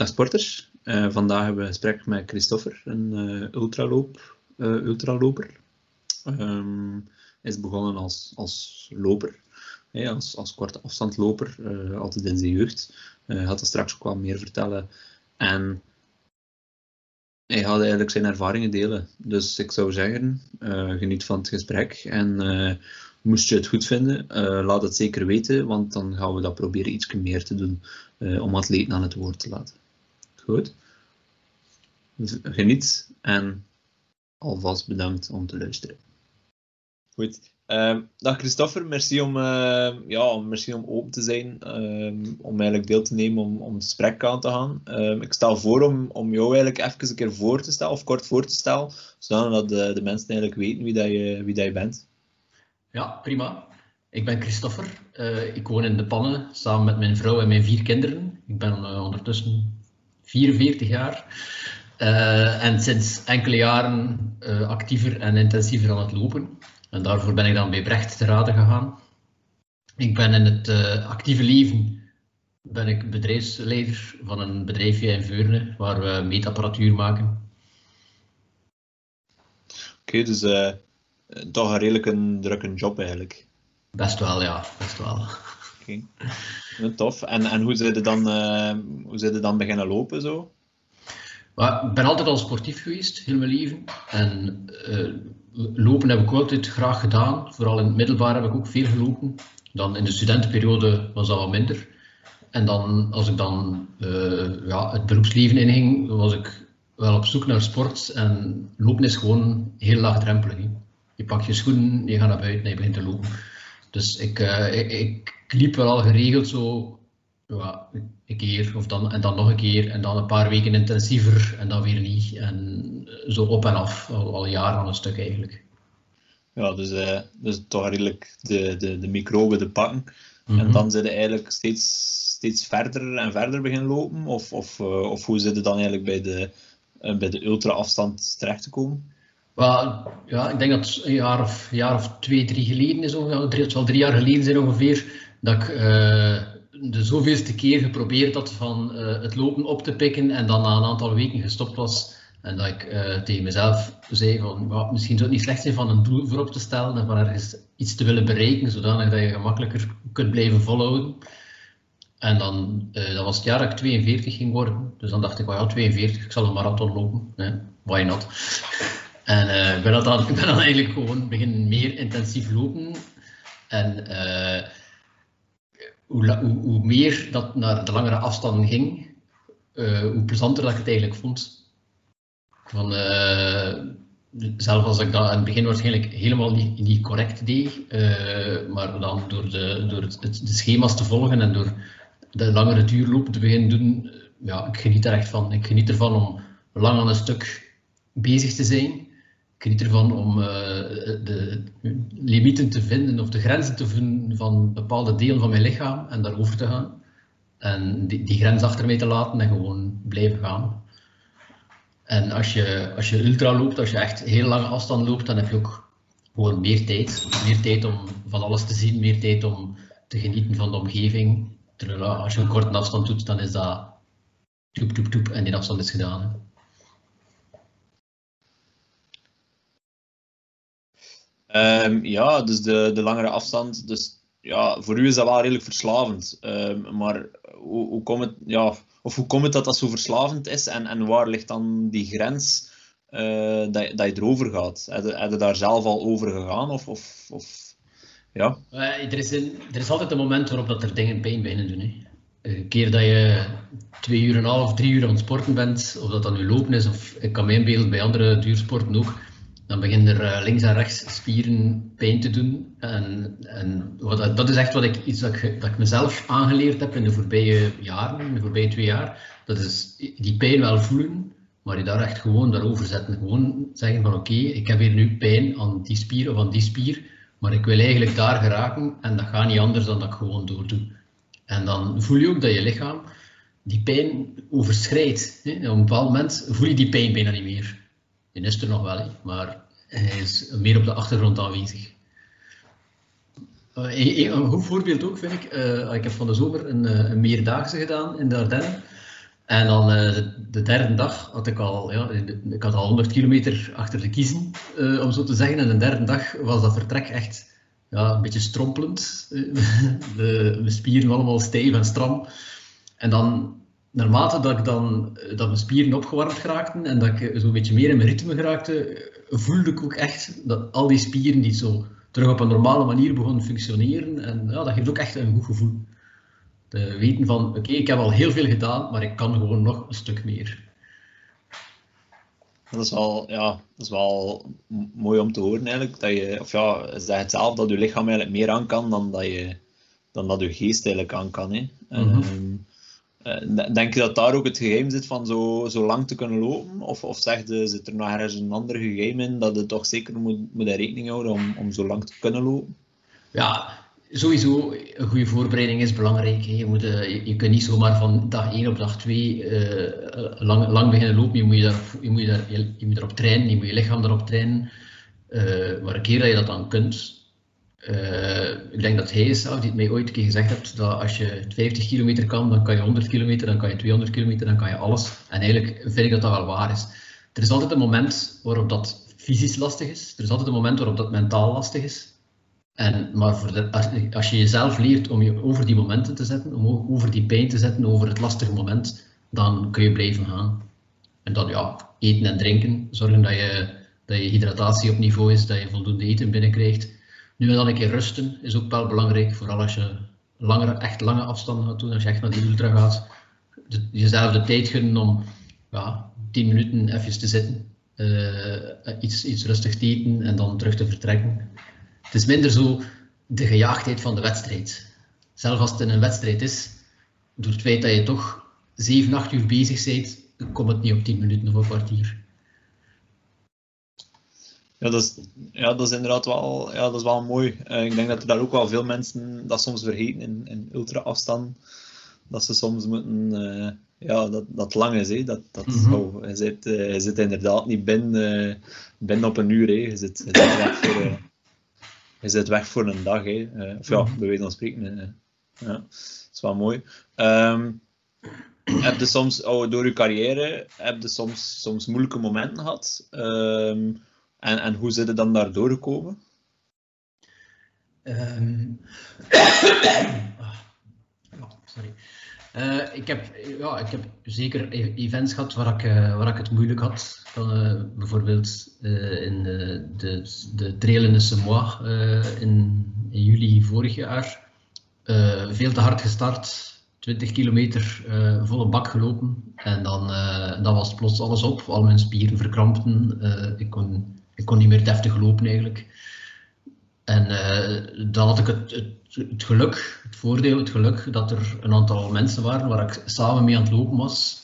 Dag sporters. Uh, vandaag hebben we een gesprek met Christopher, een uh, ultraloop, uh, ultraloper. Um, is begonnen als, als loper, als, als korte afstandloper, altijd in zijn jeugd. Hij gaat er straks ook wel meer vertellen. En hij gaat eigenlijk zijn ervaringen delen. Dus ik zou zeggen, geniet van het gesprek. En moest je het goed vinden, laat het zeker weten, want dan gaan we dat proberen iets meer te doen om atleten aan het woord te laten. Goed. Geniet en alvast bedankt om te luisteren. Goed. Uh, dag Christopher, merci om, uh, ja, merci om open te zijn, uh, om eigenlijk deel te nemen om, om het gesprek aan te gaan. Ehm, ik stel voor om, om jou eigenlijk even een keer voor te stellen, of kort voor te stellen, zodat de, de mensen eigenlijk weten wie, dat je, wie dat je bent. Ja, prima. Ik ben Christopher. Eh, ik woon in De Pannen samen met mijn vrouw en mijn vier kinderen. Ik ben ondertussen 44 jaar. Uh, en sinds enkele jaren uh, actiever en intensiever aan het lopen. En daarvoor ben ik dan bij Brecht te raden gegaan. Ik ben in het uh, actieve leven ben ik bedrijfsleider van een bedrijfje in Veurne waar we meetapparatuur maken. Oké, okay, dus toch een redelijk een drukke job eigenlijk. Best wel, ja. Best wel. Tof. En, en hoe zijn dan, uh, hoe dan beginnen lopen zo? Maar, ik ben altijd al sportief geweest, heel mijn leven. En uh, lopen heb ik altijd graag gedaan. Vooral in het middelbaar heb ik ook veel gelopen. Dan in de studentenperiode was dat wat minder. En dan, als ik dan uh, ja, het beroepsleven inging, was ik wel op zoek naar sport. En lopen is gewoon heel laagdrempelig. Je pakt je schoenen, je gaat naar buiten en je begint te lopen. Dus ik, ik, ik, liep wel al geregeld zo ja, een keer of dan, en dan nog een keer en dan een paar weken intensiever en dan weer niet. En zo op en af, al, al jaren aan een stuk eigenlijk. Ja, dus, uh, dus toch redelijk de, de, de microben te pakken. Mm -hmm. En dan zit je eigenlijk steeds, steeds verder en verder beginnen lopen? Of, of, uh, of hoe zit je dan eigenlijk bij de, uh, bij de ultra-afstand terecht te komen? Well, ja, ik denk dat het een jaar of, jaar of twee, drie geleden is, ongeveer, het zal drie jaar geleden zijn ongeveer, dat ik uh, de zoveelste keer geprobeerd had van uh, het lopen op te pikken en dan na een aantal weken gestopt was. En dat ik uh, tegen mezelf zei van, misschien zou het niet slecht zijn van een doel voorop te stellen en van ergens iets te willen bereiken, zodanig dat je gemakkelijker kunt blijven volhouden. En dan, dat was het jaar dat ik 42 ging worden. Dus dan dacht ik, well, ja, 42, ik zal een marathon lopen. Why not? En uh, ik, ben dan, ben dan eigenlijk gewoon beginnen meer intensief lopen. En hoe, meer dat naar de langere afstanden ging, uh, hoe plezanter dat ik het eigenlijk vond. Van, zelf als ik dat in het begin waarschijnlijk helemaal niet, niet correct deed, maar dan door, de, door het, het, schema's te volgen en door de langere duurlopen te beginnen doen, ja, ik geniet er echt van. Ik geniet ervan om lang aan een stuk bezig te zijn geniet ervan om uh, de limieten te vinden of de grenzen te vinden van bepaalde delen van mijn lichaam en daarover te gaan. En die, die grens achter mij te laten en gewoon blijven gaan. En als je, als je ultra loopt, als je echt heel lange afstand loopt, dan heb je ook gewoon meer tijd. Meer tijd om van alles te zien, meer tijd om te genieten van de omgeving. Terwijl als je een korte afstand doet, dan is dat toep, toep, toep en die afstand is gedaan. Um, ja, dus de, de langere afstand. Dus ja, voor u is dat wel redelijk verslavend. Um, maar hoe, hoe komt het, ja, of hoe komt het dat dat zo verslavend is en, en waar ligt dan die grens uh, dat, dat je erover gaat? Heb je, daar zelf al over gegaan? Of, of, of ja? Uh, er, is er is altijd een moment waarop dat er dingen pijn beginnen doen. Hè. Een keer dat je twee uur en een half, drie uur aan het sporten bent, of dat dan nu lopen is, of ik kan me inbeelden bij andere duursporten ook, dan beginnen er eh, links en rechts spieren pijn te doen. En, en wat, dat is echt wat ik, iets dat ik, dat ik mezelf aangeleerd heb in de voorbije jaren, in de voorbije twee jaar. Dat is die pijn wel voelen, maar je daar echt gewoon daarover zetten. Gewoon zeggen van oké, ik heb hier nu pijn aan die spier of aan die spier, maar ik wil eigenlijk daar geraken en dat gaat niet anders dan dat ik gewoon doordoe. En dan voel je ook dat je lichaam die pijn overschrijdt. Op een bepaald moment voel je die pijn bijna niet meer. Die is er nog wel, maar hij is meer op de achtergrond aanwezig. Uh, een, goed voorbeeld ook vind ik, uh, ik heb van de zomer een, een meerdaagse gedaan in de Ardennen. En dan de, de, derde dag had ik al, ja, ik had al 100 kilometer achter de kiezen, om zo te zeggen. En de derde dag was dat vertrek echt ja, een beetje strompelend. de, de spieren allemaal stijf en stram. En dan naarmate dat, ik dan, dat mijn spieren opgewarmd geraakten en dat ik zo'n beetje meer in mijn ritme geraakte, voelde ik ook echt dat al die spieren die zo terug op een normale manier begonnen functioneren. En ja, dat geeft ook echt een goed gevoel. Te weten van, oké, ik heb al heel veel gedaan, maar ik kan gewoon nog een stuk meer. Dat is wel, ja, dat is wel mooi om te horen eigenlijk. Dat je, of ja, zeg het zelf, dat je lichaam eigenlijk meer aan kan dan dat je, dan dat je geest eigenlijk aan kan. Hè. Mm uh, denk je dat daar ook het geheim zit van zo, zo lang te kunnen lopen? Of, of zeg je, zit er nog ergens een ander geheim in dat je toch zeker moet, moet rekening houden om, om zo lang te kunnen lopen? Ja, sowieso, een goede voorbereiding is belangrijk. Je, moet, uh, je, kunt niet zomaar van dag 1 op dag 2 uh, eh, lang, lang beginnen lopen. Je moet, je, daar, je, moet je, daar, je, je moet erop trainen, je moet je lichaam erop trainen. maar een keer dat je dat dan kunt, uh, ik denk dat hij zelf, die het mij ooit een keer gezegd heeft, dat als je 50 kilometer kan, dan kan je 100 kilometer, dan kan je 200 kilometer, dan kan je alles. En eigenlijk vind ik dat dat wel waar is. Er is altijd een moment waarop dat fysisch lastig is. Er is altijd een moment waarop dat mentaal lastig is. En, maar als, als, je jezelf leert om je over die momenten te zetten, om over die pijn te zetten, over het lastige moment, dan kun je blijven gaan. En dan ja, eten en drinken, zorgen dat je, dat je hydratatie op niveau is, dat je voldoende eten binnenkrijgt nu en dan een keer rusten is ook wel belangrijk, vooral als je langere, echt lange afstanden gaat doen, als je echt naar die ultra gaat. jezelf de tijd gunnen om ja, 10 minuten even te zitten, uh, iets, iets rustig te eten en dan terug te vertrekken. Het is minder zo de gejaagdheid van de wedstrijd. Zelfs als het in een wedstrijd is, door het feit dat je toch 7, 8 uur bezig bent, komt het niet op 10 minuten of een kwartier. Ja, dat is, ja, dat is inderdaad wel, ja, dat is wel mooi. Uh, ik denk dat er daar ook wel veel mensen dat soms vergeten in, in ultra-afstand. Dat ze soms moeten, uh, ja, dat, dat lang is. Hè. Dat, dat, mm -hmm. oh, je, zit, uh, je zit inderdaad niet binnen, binnen op een uur. Hè. Je, zit, je, zit weg voor, je zit weg voor een dag. Hè. of ja, bij wijze van spreken. ja, dat is wel mooi. Um, heb je soms, oh, door je carrière, heb je soms, soms moeilijke momenten gehad? Um, en, en hoe zit het dan daar doorgekomen? Um, sorry. Uh, ik, heb, ja, ik heb zeker e-, events gehad waar ik, uh, waar ik het moeilijk had. Uh, bijvoorbeeld in de, de trail in de in, juli vorig jaar. veel te hard gestart, 20 kilometer volle bak gelopen. En dan, dan was plots alles op, al mijn spieren verkrampten. ik kon ik kon niet meer deftig lopen eigenlijk. En uh, dan had ik het, het, het, geluk, het voordeel, het geluk dat er een aantal mensen waren waar ik samen mee aan het lopen was.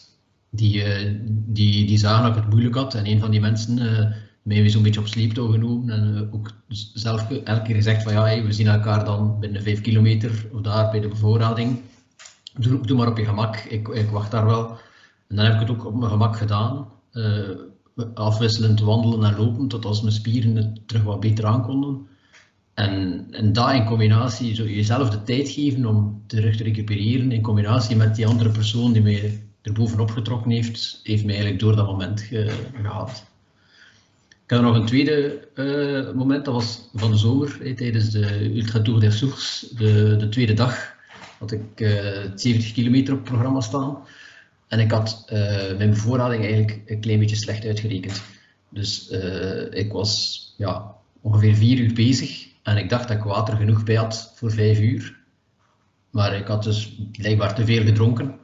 Die, uh, die, die zagen dat ik het moeilijk had. En een van die mensen uh, mij zo'n beetje op sleeptouw genomen. En ook zelf elke keer gezegd van ja, we zien elkaar dan binnen vijf kilometer of daar bij de bevoorrading. Doe, doe maar op je gemak, ik, ik wacht daar wel. En dan heb ik het ook op mijn gemak gedaan afwisselend wandelen en lopen, tot als mijn spieren het terug wat beter aankonden. En, en dat in combinatie, zo jezelf de tijd geven om terug te recupereren, in combinatie met die andere persoon die mij er bovenop getrokken heeft, heeft mij eigenlijk door dat moment ge, gehaald. Ik had nog een tweede uh, moment, dat was van de zomer, tijdens de Ultra Tour des Sources, de, de tweede dag, had ik uh, 70 kilometer op het programma staan. En ik had uh, mijn bevoorrading eigenlijk een klein beetje slecht uitgerekend. Dus uh, ik was ja, ongeveer vier uur bezig en ik dacht dat ik water genoeg bij had voor vijf uur. Maar ik had dus blijkbaar te veel gedronken.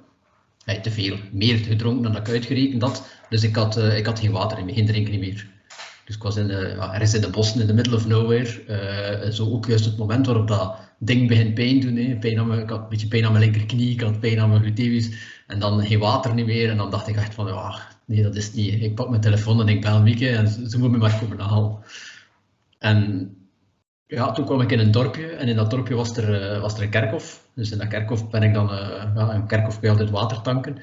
Te veel, meer gedronken dan ik uitgerekend had. Dus ik had, uh, ik had geen water meer, geen drinken meer. Dus ik was in ergens in de bossen, in the middle of nowhere. zo ook juist het moment waarop dat ding begint pijn doen. Hè. Pijn aan mijn, ik had een beetje pijn aan mijn linkerknie, ik had pijn aan mijn gluteus. En dan geen water niet meer. En dan dacht ik echt van, ja, nee, dat is niet. Ik pak mijn telefoon en ik bel Mieke en ze, moet me maar komen halen. En ja, toen kwam ik in een dorpje en in dat dorpje was er, uh, was er een kerkhof. Dus in dat kerkhof ben ik dan, uh, ja, een kerkhof bij altijd water tanken.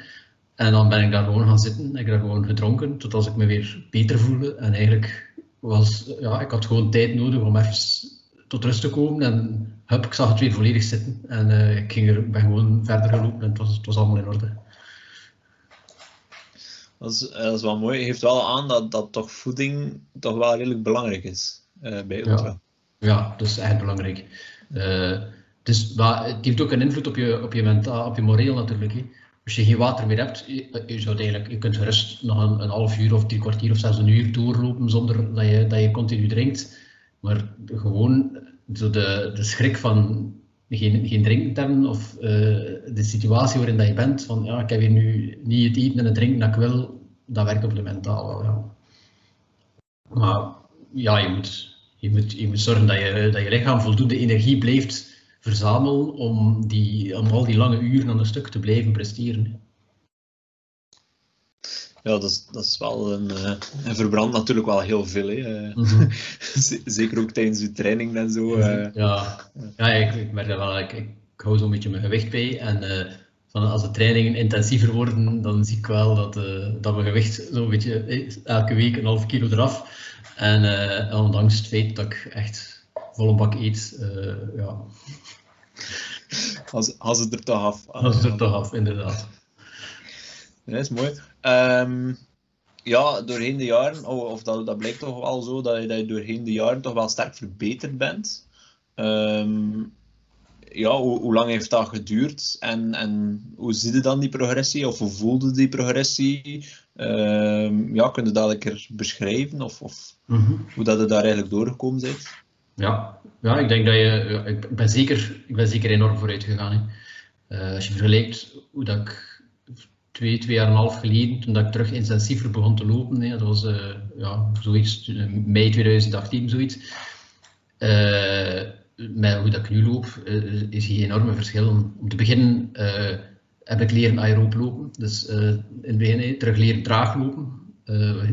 En dan ben ik daar gewoon gaan zitten. Ik heb daar gewoon gedronken tot als ik me weer beter voelde. En eigenlijk was, ja, ik had gewoon tijd nodig om even tot rust te komen. En hup, ik zag het weer volledig zitten. En uh, ik ging er, ben gewoon verder gelopen en het was, het was allemaal in orde. Dat is, dat is wel mooi. Je geeft wel aan dat, dat toch voeding toch wel redelijk belangrijk is uh, bij ultra. Ja. ja, dat is echt belangrijk. Uh, dus, maar het heeft ook een invloed op je, op je, mentaal, op je moreel natuurlijk. Hè. Als je geen water meer hebt, je, zou eigenlijk, kunt gerust nog een, een, half uur of drie kwartier of zelfs een uur doorlopen zonder dat je, dat je continu drinkt. Maar gewoon zo de, de schrik van geen, geen drinkterm of uh, de situatie waarin dat je bent, van ja, ik heb hier nu niet het eten en het drinken dat ik wil, dat werkt op de mentaal. Maar ja, je moet, je zorgen dat je, dat je lichaam voldoende energie blijft verzamelen om, die, om al die lange uren aan een stuk te blijven presteren. Ja, dat is, dat is wel een. Uh, en verbrandt natuurlijk wel heel veel. Hè. Mm -hmm. Zeker ook tijdens je training en zo. Uh. Ja, ja ik, ik merk dat wel. Ik, ik hou zo'n beetje mijn gewicht bij. En uh, van als de trainingen intensiever worden, dan zie ik wel dat, dat mijn gewicht zo'n beetje elke week een half kilo eraf. En ondanks het feit dat ik echt volle bak eet, ja. Als, als het er toch af. Als het er toch af, inderdaad. dat is mooi. Um, ja, doorheen de jaren, of dat, dat blijkt toch wel zo, dat je, dat je doorheen de jaren toch wel sterk verbeterd bent. Um, ja, hoe, hoe, lang heeft dat geduurd en, en hoe zie je dan die progressie of hoe voelde die progressie? Um, ja, kun je dat een keer beschrijven of, of mm -hmm. hoe dat je daar eigenlijk doorgekomen bent? Ja, ja ik denk dat je, ik ben zeker, ik ben zeker enorm vooruit gegaan. Uh, als je vergelijkt hoe dat ik twee, twee jaar en een half geleden, toen dat ik terug intensiever begon te lopen. Hè, dat was uh, ja, zoiets, eh, mei 2018, zoiets. Met hoe dat ik nu loop, is hier enorme verschil. Om te beginnen heb ik leren aeroop lopen. Dus in het begin terug leren traag lopen.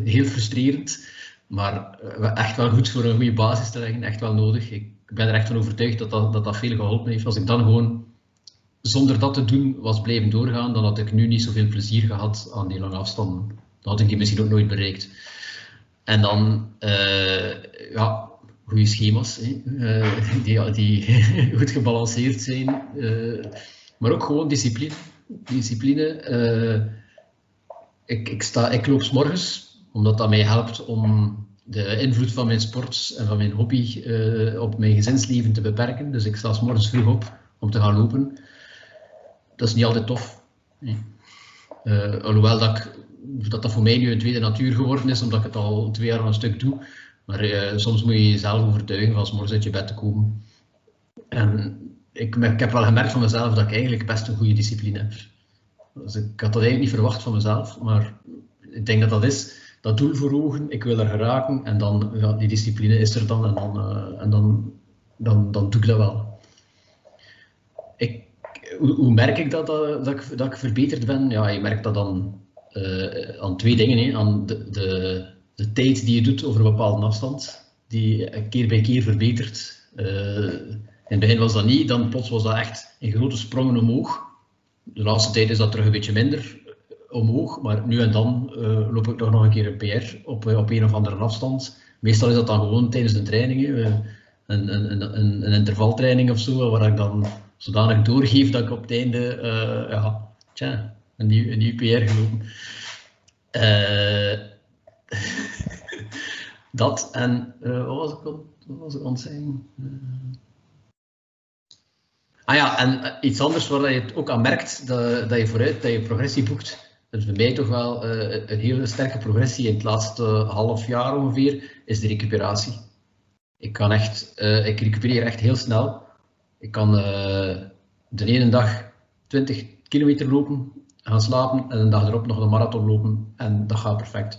heel frustrerend, maar echt wel goed voor een goede basis te leggen. Echt wel nodig. Ik ben er echt van overtuigd dat dat, dat, dat veel geholpen heeft. Als ik dan gewoon zonder dat te doen was blijven doorgaan, dan had ik nu niet zoveel plezier gehad aan die lange afstanden. Dan had ik die misschien ook nooit bereikt. En dan, uh, ja, goede schema's, uh, die, die goed gebalanceerd zijn. Maar ook gewoon discipline. Discipline. ik, ik, sta, ik loop s morgens, omdat dat mij helpt om de invloed van mijn sport en van mijn hobby op mijn gezinsleven te beperken. Dus ik sta s morgens vroeg op om te gaan lopen dat is niet altijd tof. Nee. Uh, alhoewel dat, dat voor mij nu een tweede natuur geworden is, omdat ik het al twee jaar een stuk doe. Maar uh, soms moet je jezelf overtuigen van morgens uit je bed te komen. En ik, ik, heb wel gemerkt van mezelf dat ik eigenlijk best een goede discipline heb. Dus ik had dat eigenlijk niet verwacht van mezelf, maar ik denk dat dat is dat doel voor ogen, ik wil er geraken en dan, ja, die discipline is er dan en dan, uh, en dan, dan, dan doe ik dat wel. Ik hoe, merk ik dat, dat, dat, ik, dat ik verbeterd ben? Ja, je merkt dat dan uh, aan twee dingen. Hè. Aan de, de, de, tijd die je doet over een bepaalde afstand, die keer bij keer verbetert. In het begin was dat niet, dan plots was dat echt in grote sprongen omhoog. De laatste tijd is dat terug een beetje minder omhoog, maar nu en dan uh, loop ik toch nog een keer een PR op, op een of andere afstand. Meestal is dat dan gewoon tijdens de trainingen, een, een, een, een intervaltraining of zo, waar ik dan zodanig doorgeef dat ik op het einde ja, tja, een, nieuw, een nieuw PR gelopen. Dat en wat was ik wat was ah ja, en iets anders waar je het ook aan merkt dat, dat je vooruit, dat je progressie boekt. Is bij mij toch wel een hele sterke progressie in het laatste half jaar ongeveer, is de recuperatie. Ik kan echt, ik recupereer echt heel snel. Ik kan uh, de ene dag 20 kilometer lopen, gaan slapen en een dag erop nog een marathon lopen en dat gaat perfect.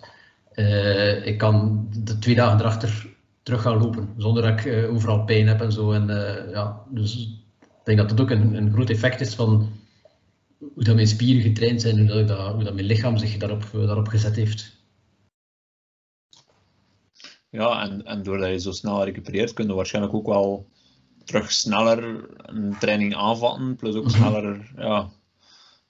Ik kan de twee dagen erachter terug gaan lopen zonder dat ik overal pijn heb en zo. En, ja, dus ik denk dat dat ook een, een groot effect is van hoe dat mijn spieren getraind zijn, hoe dat, hoe dat mijn lichaam zich daarop, daarop gezet heeft. Ja, en, en doordat je zo snel recupereert, kun je waarschijnlijk ook wel terug sneller een training aanvatten, plus ook mhm. sneller ja,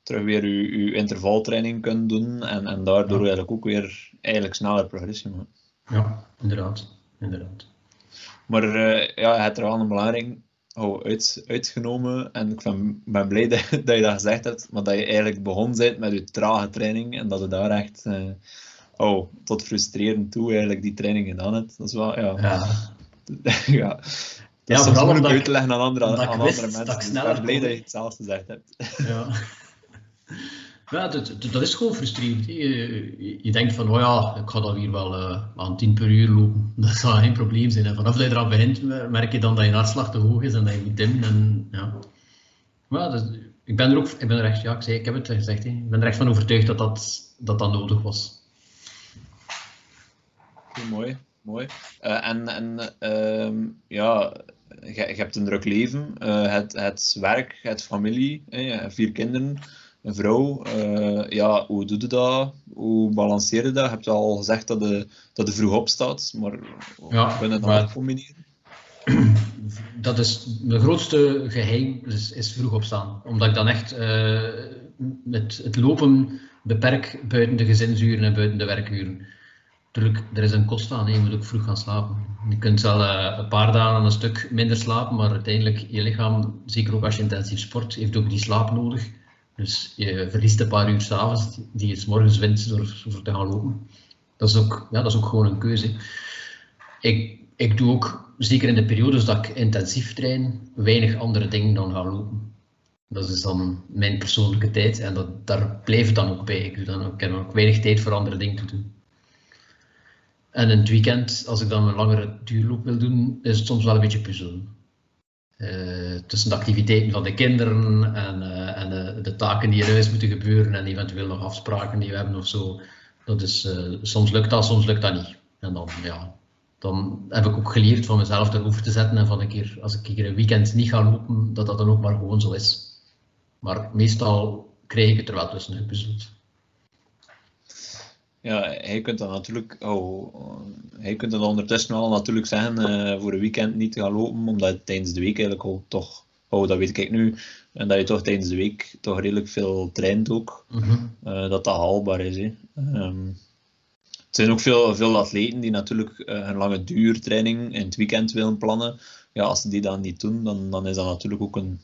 terug weer je, je intervaltraining kunnen doen en, en daardoor eigenlijk ook weer eigenlijk sneller progressie maken. Ja, inderdaad. inderdaad. Maar uh, ja, het er wel een belangrijk oh, uit, uitgenomen. En ik ben, ben blij dat, dat, je dat gezegd hebt, maar dat je eigenlijk begonnen bent met je trage training en dat je daar echt uh, oh, tot frustrerend toe eigenlijk die training gedaan hebt. Dat is wel, ja. Ja, ja. Dat Ja, is vooral omdat uit ik- te leggen aan andere, ik aan andere dat mensen. ik Dus sneller ik ben blij kon. dat je het zelf gezegd hebt. ja. Ja, dat, dat- dat is gewoon frustrerend. Je, je, denkt van, oh ja, ik ga dan hier wel eh, aan 10 per uur lopen. Dat zal geen probleem zijn. En vanaf dat je eraan begint, merk je dan dat je hartslag te hoog is en dat je moet dimmen. En, ja. Maar dat- ik ben er ook, ik ben er echt, ja, ik, zei, ik heb het gezegd, hè. ik ben er echt van overtuigd dat dat, dat, dat nodig was. Mooi, mooi. Eh, en en ehm, ja, je, hebt een druk leven. Eh, het, het werk, het familie, hè, vier kinderen, een vrouw. Eh, ja, hoe doe je dat? Hoe balanceer je dat? Je hebt al gezegd dat je, dat je vroeg opstaat, maar Ja, kun je dat maar- combineren? Dat is mijn grootste geheim, is, is vroeg opstaan. Omdat ik dan echt eh, met het lopen beperk buiten de gezinsuren en buiten de werkuren. Natuurlijk, er is een kost aan, je moet ook vroeg gaan slapen. Je kunt wel eh, een paar dagen een stuk minder slapen, maar uiteindelijk, je lichaam, zeker ook als je intensief sport, heeft ook die slaap nodig. Dus je verliest een paar uur s'avonds die je 's morgens wint door, door te gaan lopen. Dat is ook, ja, dat is ook gewoon een keuze. Ik, ik doe ook, zeker in de periodes dat ik intensief train, weinig andere dingen dan gaan lopen. Dat is dan mijn persoonlijke tijd en dat, daar het dan ook bij. Ik, doe dan ik heb ook weinig tijd voor andere dingen te doen. En in het weekend, als ik dan een langere duurloop wil doen, is het soms wel een beetje puzzelen. Eh, tussen de activiteiten van de kinderen en, eh, en de, de taken die in huis moeten gebeuren en eventueel nog afspraken die we hebben of zo. Dat is, eh, soms lukt dat, soms lukt dat niet. En dan, ja, dan heb ik ook geleerd van mezelf erover te zetten en van een keer, als ik een een weekend niet ga lopen, dat dat dan ook maar gewoon zo is. Maar meestal krijg ik het er wel tussen gepuzzeld. Ja, hij kunt dan natuurlijk, oh, hij kunt dan ondertussen wel natuurlijk zeggen eh, voor een weekend niet te gaan lopen, omdat je tijdens de week eigenlijk al toch, oh, dat weet ik nu, en dat je toch tijdens de week toch redelijk veel traint ook, Mhm. eh, dat dat haalbaar is. Hè. Ehm, het zijn ook veel, veel atleten die natuurlijk eh, een lange duurtraining in het weekend willen plannen. Ja, als ze die dan niet doen, dan, dan is dat natuurlijk ook een,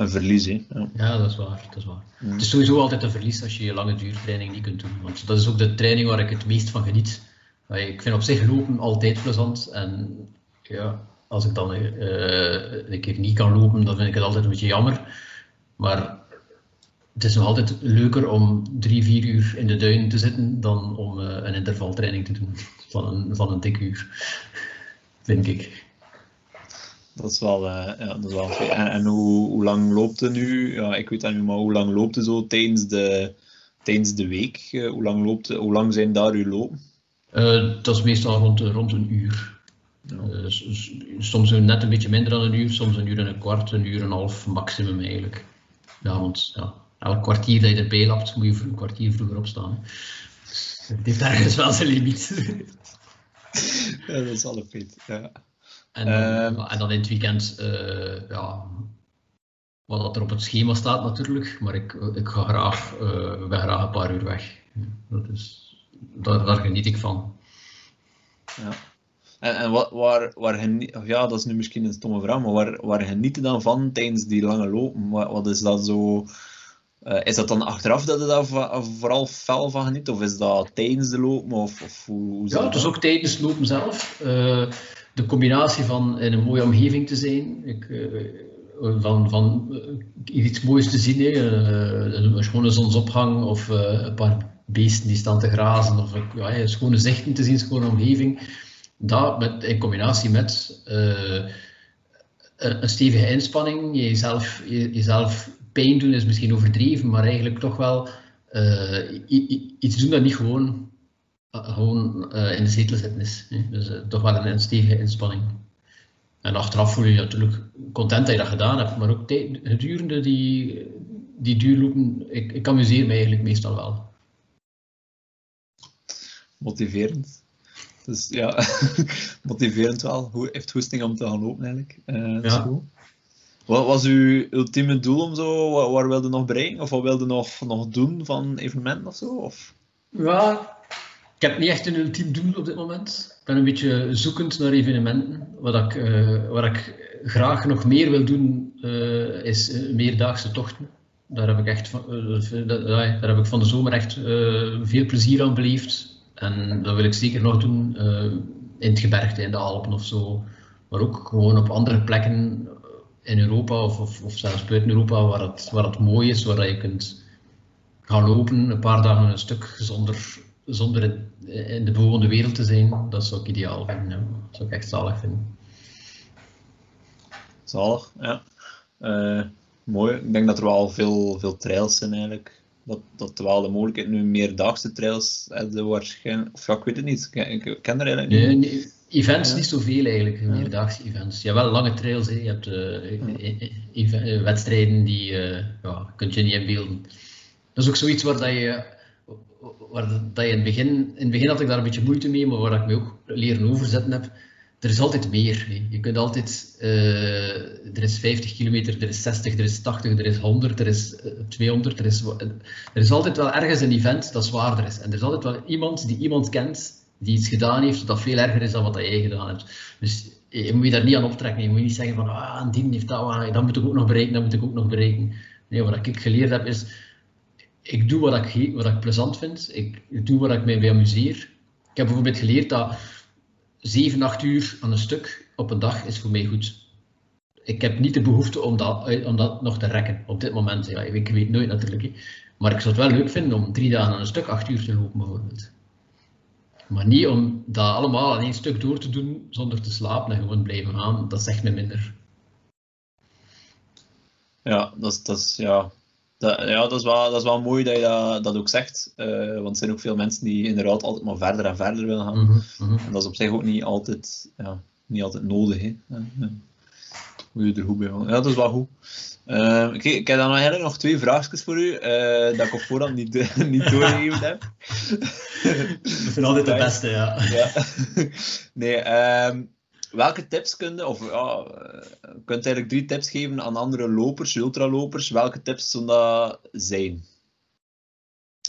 een verlies. Hè. Ja. Ja, dat is waar. Dat is waar. Mm. Het is sowieso altijd een verlies als je je lange duurtraining niet kunt doen. Want dat is ook de training waar ik het meest van geniet. Ik vind op zich lopen altijd plezant. En ja, als ik dan eh, een keer niet kan lopen, dan vind ik het altijd een beetje jammer. Maar het is nog altijd leuker om drie, vier uur in de duin te zitten dan om eh, een intervaltraining te doen van een, van een dik uur. Vind ik. Dat is wel, eh, ja, dat is wel. En, en hoe, hoe lang loopt het nu? Ja, ik weet dat niet, maar hoe lang loopt het zo tijdens de, tijdens de week? Eh, hoe, lang loopt, hoe lang zijn daar uw lopen? Eh, dat is meestal rond, rond een uur. Ja. Soms net een beetje minder dan een uur, soms een uur en een kwart, een uur en een half maximum eigenlijk. Ja, want ja, elk kwartier dat je erbij lapt, moet je voor een kwartier vroeger opstaan. hè. Het heeft ergens wel zijn limiet. Ja, dat is een feit. Ja. En dan, Ehm. en dan in het weekend, eh, ja, wat er op het schema staat natuurlijk, maar ik, ik ga graag, eh, ben graag een paar uur weg. Dat is, daar, daar geniet ik van. Ja. En, en wat, waar, waar geni- of ja, dat is nu misschien een stomme vraag, maar waar, waar geniet je dan van tijdens die lange lopen? Wat, wat is dat zo? eh, is dat dan achteraf dat je daar vooral fel van geniet? Of is dat tijdens de lopen? Of, of hoe, Ja, het is ook tijdens het lopen zelf. Eh, de combinatie van in een mooie omgeving te zijn, ik, eh, van, van eh, iets moois te zien, hè, eh, een, schone zonsopgang of een paar beesten die staan te grazen, of ja, schone zichten te zien, schone omgeving. Dat met, in combinatie met een, stevige inspanning, jezelf, je- jezelf pijn doen is misschien overdreven, maar eigenlijk toch wel iets doen dat niet gewoon gewoon eh, in de zetel zitten is. Hè. Dus eh, toch wel een, een stevige inspanning. En achteraf voel je je natuurlijk content dat je dat gedaan hebt, maar ook gedurende die, die duurlopen, ik, ik amuseer me eigenlijk meestal wel. Motiverend. Dus ja, motiverend wel. Hoe heeft hoesting om te gaan lopen eigenlijk? Eh, Ja. Wat was uw ultieme doel om zo? Waar, waar wilde je nog bereiken? Of wat wilde je nog, nog doen van evenementen of zo? Of? Ja, ik heb niet echt een ultiem doel op dit moment. Ik ben een beetje zoekend naar evenementen waar ik, eh, waar ik graag nog meer wil doen, uh, is meerdaagse tochten. Daar heb ik echt van, daar heb ik van de zomer echt veel plezier aan beleefd. En dat wil ik zeker nog doen in het gebergte, in de Alpen of zo. Maar ook gewoon op andere plekken in Europa of, of, of zelfs buiten Europa waar het, waar het mooi is, waar je kunt gaan lopen, een paar dagen een stuk zonder, zonder in de bewoonde wereld te zijn. Dat zou ik ideaal vinden. Dat zou ik echt zalig vinden. Zalig, ja. Uh, mooi. Ik denk dat er wel veel, veel trails zijn eigenlijk. Dat, dat wel de mogelijkheid nu meerdaagse trails hebben waarschijnlijk. Of ja, ik weet het niet. Ik, ken er eigenlijk niet. Nee, nee. Events niet zoveel eigenlijk, meerdaagse events. Ja, wel lange trails. Hè. Je hebt uh, wedstrijden die uh, ja, kun je niet inbeelden. Dat is ook zoiets waar dat je, waar dat je in het begin, in het begin had ik daar een beetje moeite mee, maar waar ik me ook leren overzetten heb er is altijd meer. Je kunt altijd, uh, er is 50 kilometer, er is 60, er is 80, er is 100, er is 200. Er is, er is altijd wel ergens een event dat zwaarder is. En er is altijd wel iemand die iemand kent die iets gedaan heeft dat veel erger is dan wat jij gedaan hebt. Dus je moet je daar niet aan optrekken. Je moet niet zeggen van, ah, die heeft dat, ah, dat moet ik ook nog bereiken, dat moet ik ook nog bereiken. Nee, wat ik geleerd heb is, ik doe wat ik, wat ik plezant vind. Ik doe wat ik mij amuseer. Ik heb bijvoorbeeld geleerd dat 7, 8 uur aan een stuk op een dag is voor mij goed. Ik heb niet de behoefte om dat, eh, om dat nog te rekken op dit moment. Ja, ik weet nooit natuurlijk. Maar ik zou het wel leuk vinden om drie dagen aan een stuk 8 uur te lopen bijvoorbeeld. Maar niet om dat allemaal aan één stuk door te doen zonder te slapen en gewoon blijven gaan. Dat zegt me minder. Ja, dat dat is, ja, dat, ja, dat is, wel, dat is wel mooi dat je dat, dat ook zegt. Uh, want er zijn ook veel mensen die inderdaad altijd maar verder en verder willen gaan. Mm -hmm. En dat is op zich ook niet altijd, ja, niet altijd nodig. Hè. Ja, Hoe je er goed bij Ja, dat is wel goed. Uh, ik, ik heb dan eigenlijk nog twee vraagjes voor u, uh, dat ik op voorhand niet, niet doorgegeven heb. Dat vind altijd de beste, ja. ja. Nee, um, welke tips kun je, of ja, je kunt eigenlijk drie tips geven aan andere lopers, ultralopers. Welke tips zullen dat zijn?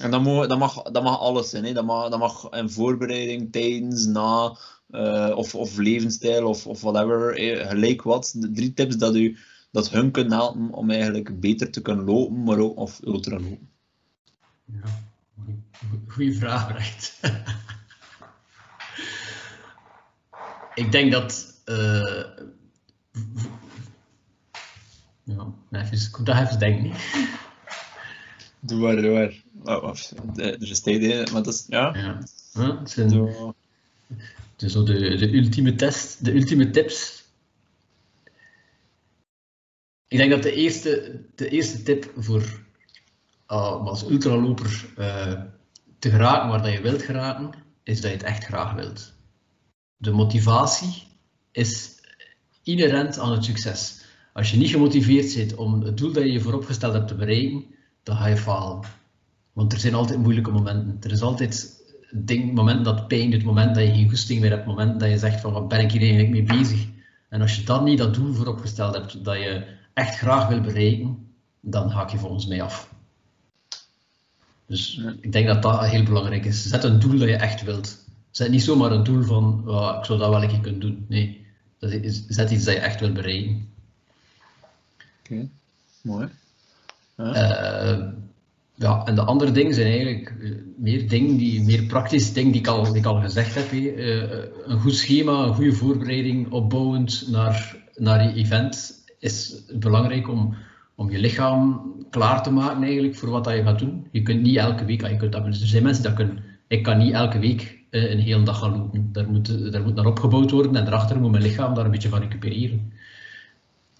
En dat mag, dat mag, dat mag alles zijn. Hè. Dat, mag, dat mag een voorbereiding, tijdens, na, uh, of, of levensstijl, of, of whatever. Gelijk wat. Drie tips dat, u, dat hun kunnen helpen om eigenlijk beter te kunnen lopen, maar ook of ultralopen. Ja, goeie vraag. ik denk dat. Uh, ja, even, ik moet daar even denken. Doe maar, doe maar. Oh, er is tijd maar dat is. Ja. ja. Huh? Het zijn zo. De, zo de, de ultieme test, de ultieme tips. Ik denk dat de eerste, de eerste tip voor uh, als ultraloper uh, te geraken waar dat je wilt geraken, is dat je het echt graag wilt de motivatie is inherent aan het succes. Als je niet gemotiveerd bent om het doel dat je je vooropgesteld hebt te bereiken, dan ga je falen. Want er zijn altijd moeilijke momenten. Er is altijd ding, momenten dat pijn doet, moment dat je geen goesting meer hebt, moment dat je zegt van wat ben ik hier eigenlijk mee bezig. En als je dan niet dat doel vooropgesteld hebt dat je echt graag wil bereiken, dan haak je volgens mij af. Dus ik denk dat dat heel belangrijk is. Zet een doel dat je echt wilt. Zet niet zomaar een doel van, oh, ik zou dat wel een keer kunnen doen. Nee, dat is, zet iets dat je echt wil bereiken. Oké, mooi. Ja. Uh, ja, en de andere dingen zijn eigenlijk eh, meer dingen die, meer praktische dingen die ik al, die ik al gezegd heb. Uh, een goed schema, een goede voorbereiding, opbouwend naar, naar je event, is belangrijk om, om je lichaam klaar te maken eigenlijk voor wat dat je gaat doen. Je kunt niet elke week, je kunt, er zijn mensen die kunnen, ik kan niet elke week een hele dag gaan lopen. Daar moet, daar moet naar opgebouwd worden en daarachter moet mijn lichaam daar een beetje van recupereren.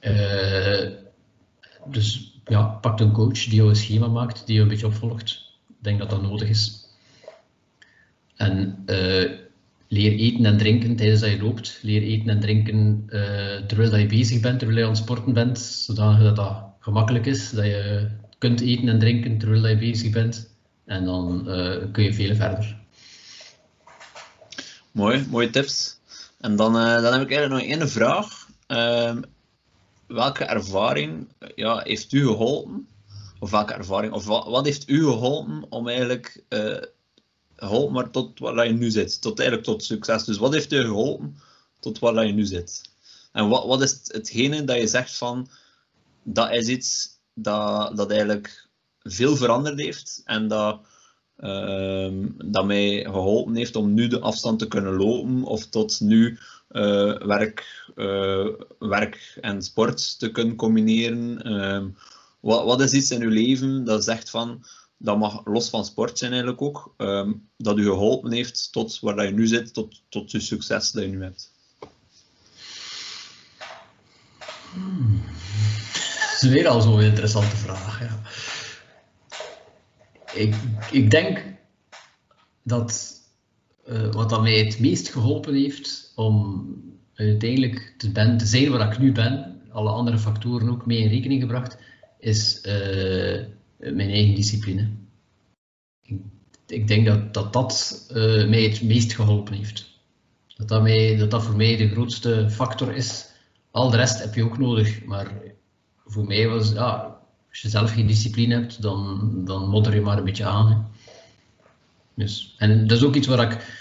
Uh, dus ja, pak een coach die jou een schema maakt, die je een beetje opvolgt. Ik denk dat dat nodig is. En leer eten en drinken tijdens dat je loopt. Leer eten en drinken terwijl dat je bezig bent, terwijl je aan het sporten bent, zodanig dat dat gemakkelijk is, dat je kunt eten en drinken terwijl je bezig bent. En dan kun je veel verder. Mooi, mooie tips. En dan, uh, dan heb ik eigenlijk nog één vraag. Uh, welke ervaring ja, heeft u geholpen? Of welke ervaring, of wat, wat heeft u geholpen om eigenlijk uh, maar tot waar je nu zit? Tot eigenlijk tot succes. Dus wat heeft u geholpen tot waar je nu zit? En wat, wat is hetgene dat je zegt van, dat is iets dat, dat eigenlijk veel veranderd heeft en dat, dat mij geholpen heeft om nu de afstand te kunnen lopen of tot nu uh, werk, uh, werk en sport te kunnen combineren. Ehm, wat, wat is iets in uw leven dat zegt van, dat mag los van sport zijn eigenlijk ook, um, dat u geholpen heeft tot waar je nu zit, tot, tot je succes dat je nu hebt? Hmm. Dat is weer al zo'n interessante vraag. Ja. Ik, ik denk dat uh, wat dat mij het meest geholpen heeft om uiteindelijk te, zijn waar ik nu ben, alle andere factoren ook mee in rekening gebracht, is uh, mijn eigen discipline. Ik, ik denk dat dat, dat uh, mij het meest geholpen heeft. Dat dat, mij, dat dat voor mij de grootste factor is. Al de rest heb je ook nodig, maar voor mij was, ja, als je zelf geen discipline hebt, dan, dan modder je maar een beetje aan. Dus, en dat is ook iets waar ik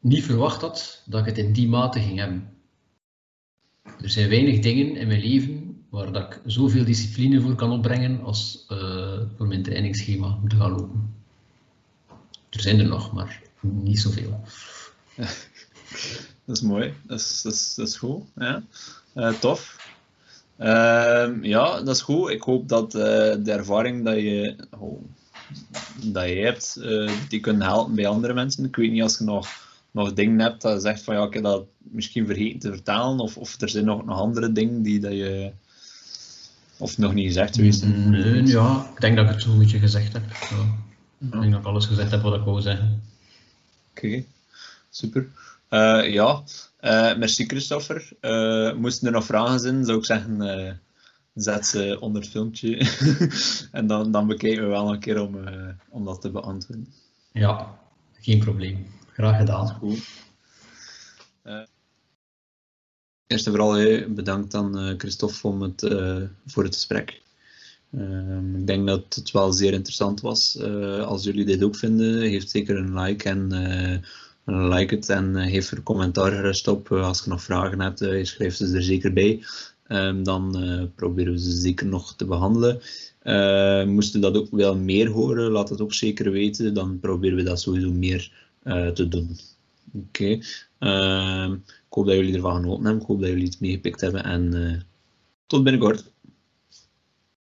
niet verwacht had, dat ik het in die mate ging hebben. Er zijn weinig dingen in mijn leven waar dat ik zoveel discipline voor kan opbrengen als uh, voor mijn trainingsschema te gaan lopen. Er zijn er nog, maar niet zoveel. Dat is mooi, dat is, dat is, goed. Ja. Uh, tof. Uh, ja, dat is goed. Ik hoop dat uh, de ervaring dat je, oh, dat je hebt, uh, die kunnen helpen bij andere mensen. Ik weet niet als je nog, nog dingen hebt dat je zegt van ja, ik heb dat misschien vergeten te vertalen, of, of er zijn nog, nog andere dingen die dat je of nog niet gezegd geweest Nee, ja, ik denk dat ik het zo'n beetje gezegd heb. Ja. Ik denk dat ik alles gezegd heb wat ik wou zeggen. Oké, okay. super. Uh, ja, uh, merci Christopher. Uh, moesten er nog vragen zijn, zou ik zeggen, zet ze onder het filmpje. en dan, dan bekijken we wel een keer om, om dat te beantwoorden. Ja, geen probleem. Graag gedaan. Goed. Eerst en vooral bedankt aan Christophe om het, voor het gesprek. Um, ik denk dat het wel zeer interessant was. Uh, als jullie dit ook vinden, geef zeker een like en uh, like het en uh, geef er commentaar gerust op. als je nog vragen hebt, schrijf ze er zeker bij. Um, dan proberen we ze zeker nog te behandelen. moesten dat ook wel meer horen, laat het ook zeker weten. Dan proberen we dat sowieso meer te doen. Oké. Okay. ik hoop dat jullie ervan genoten hebben. Ik hoop dat jullie het meegepikt hebben. En tot binnenkort.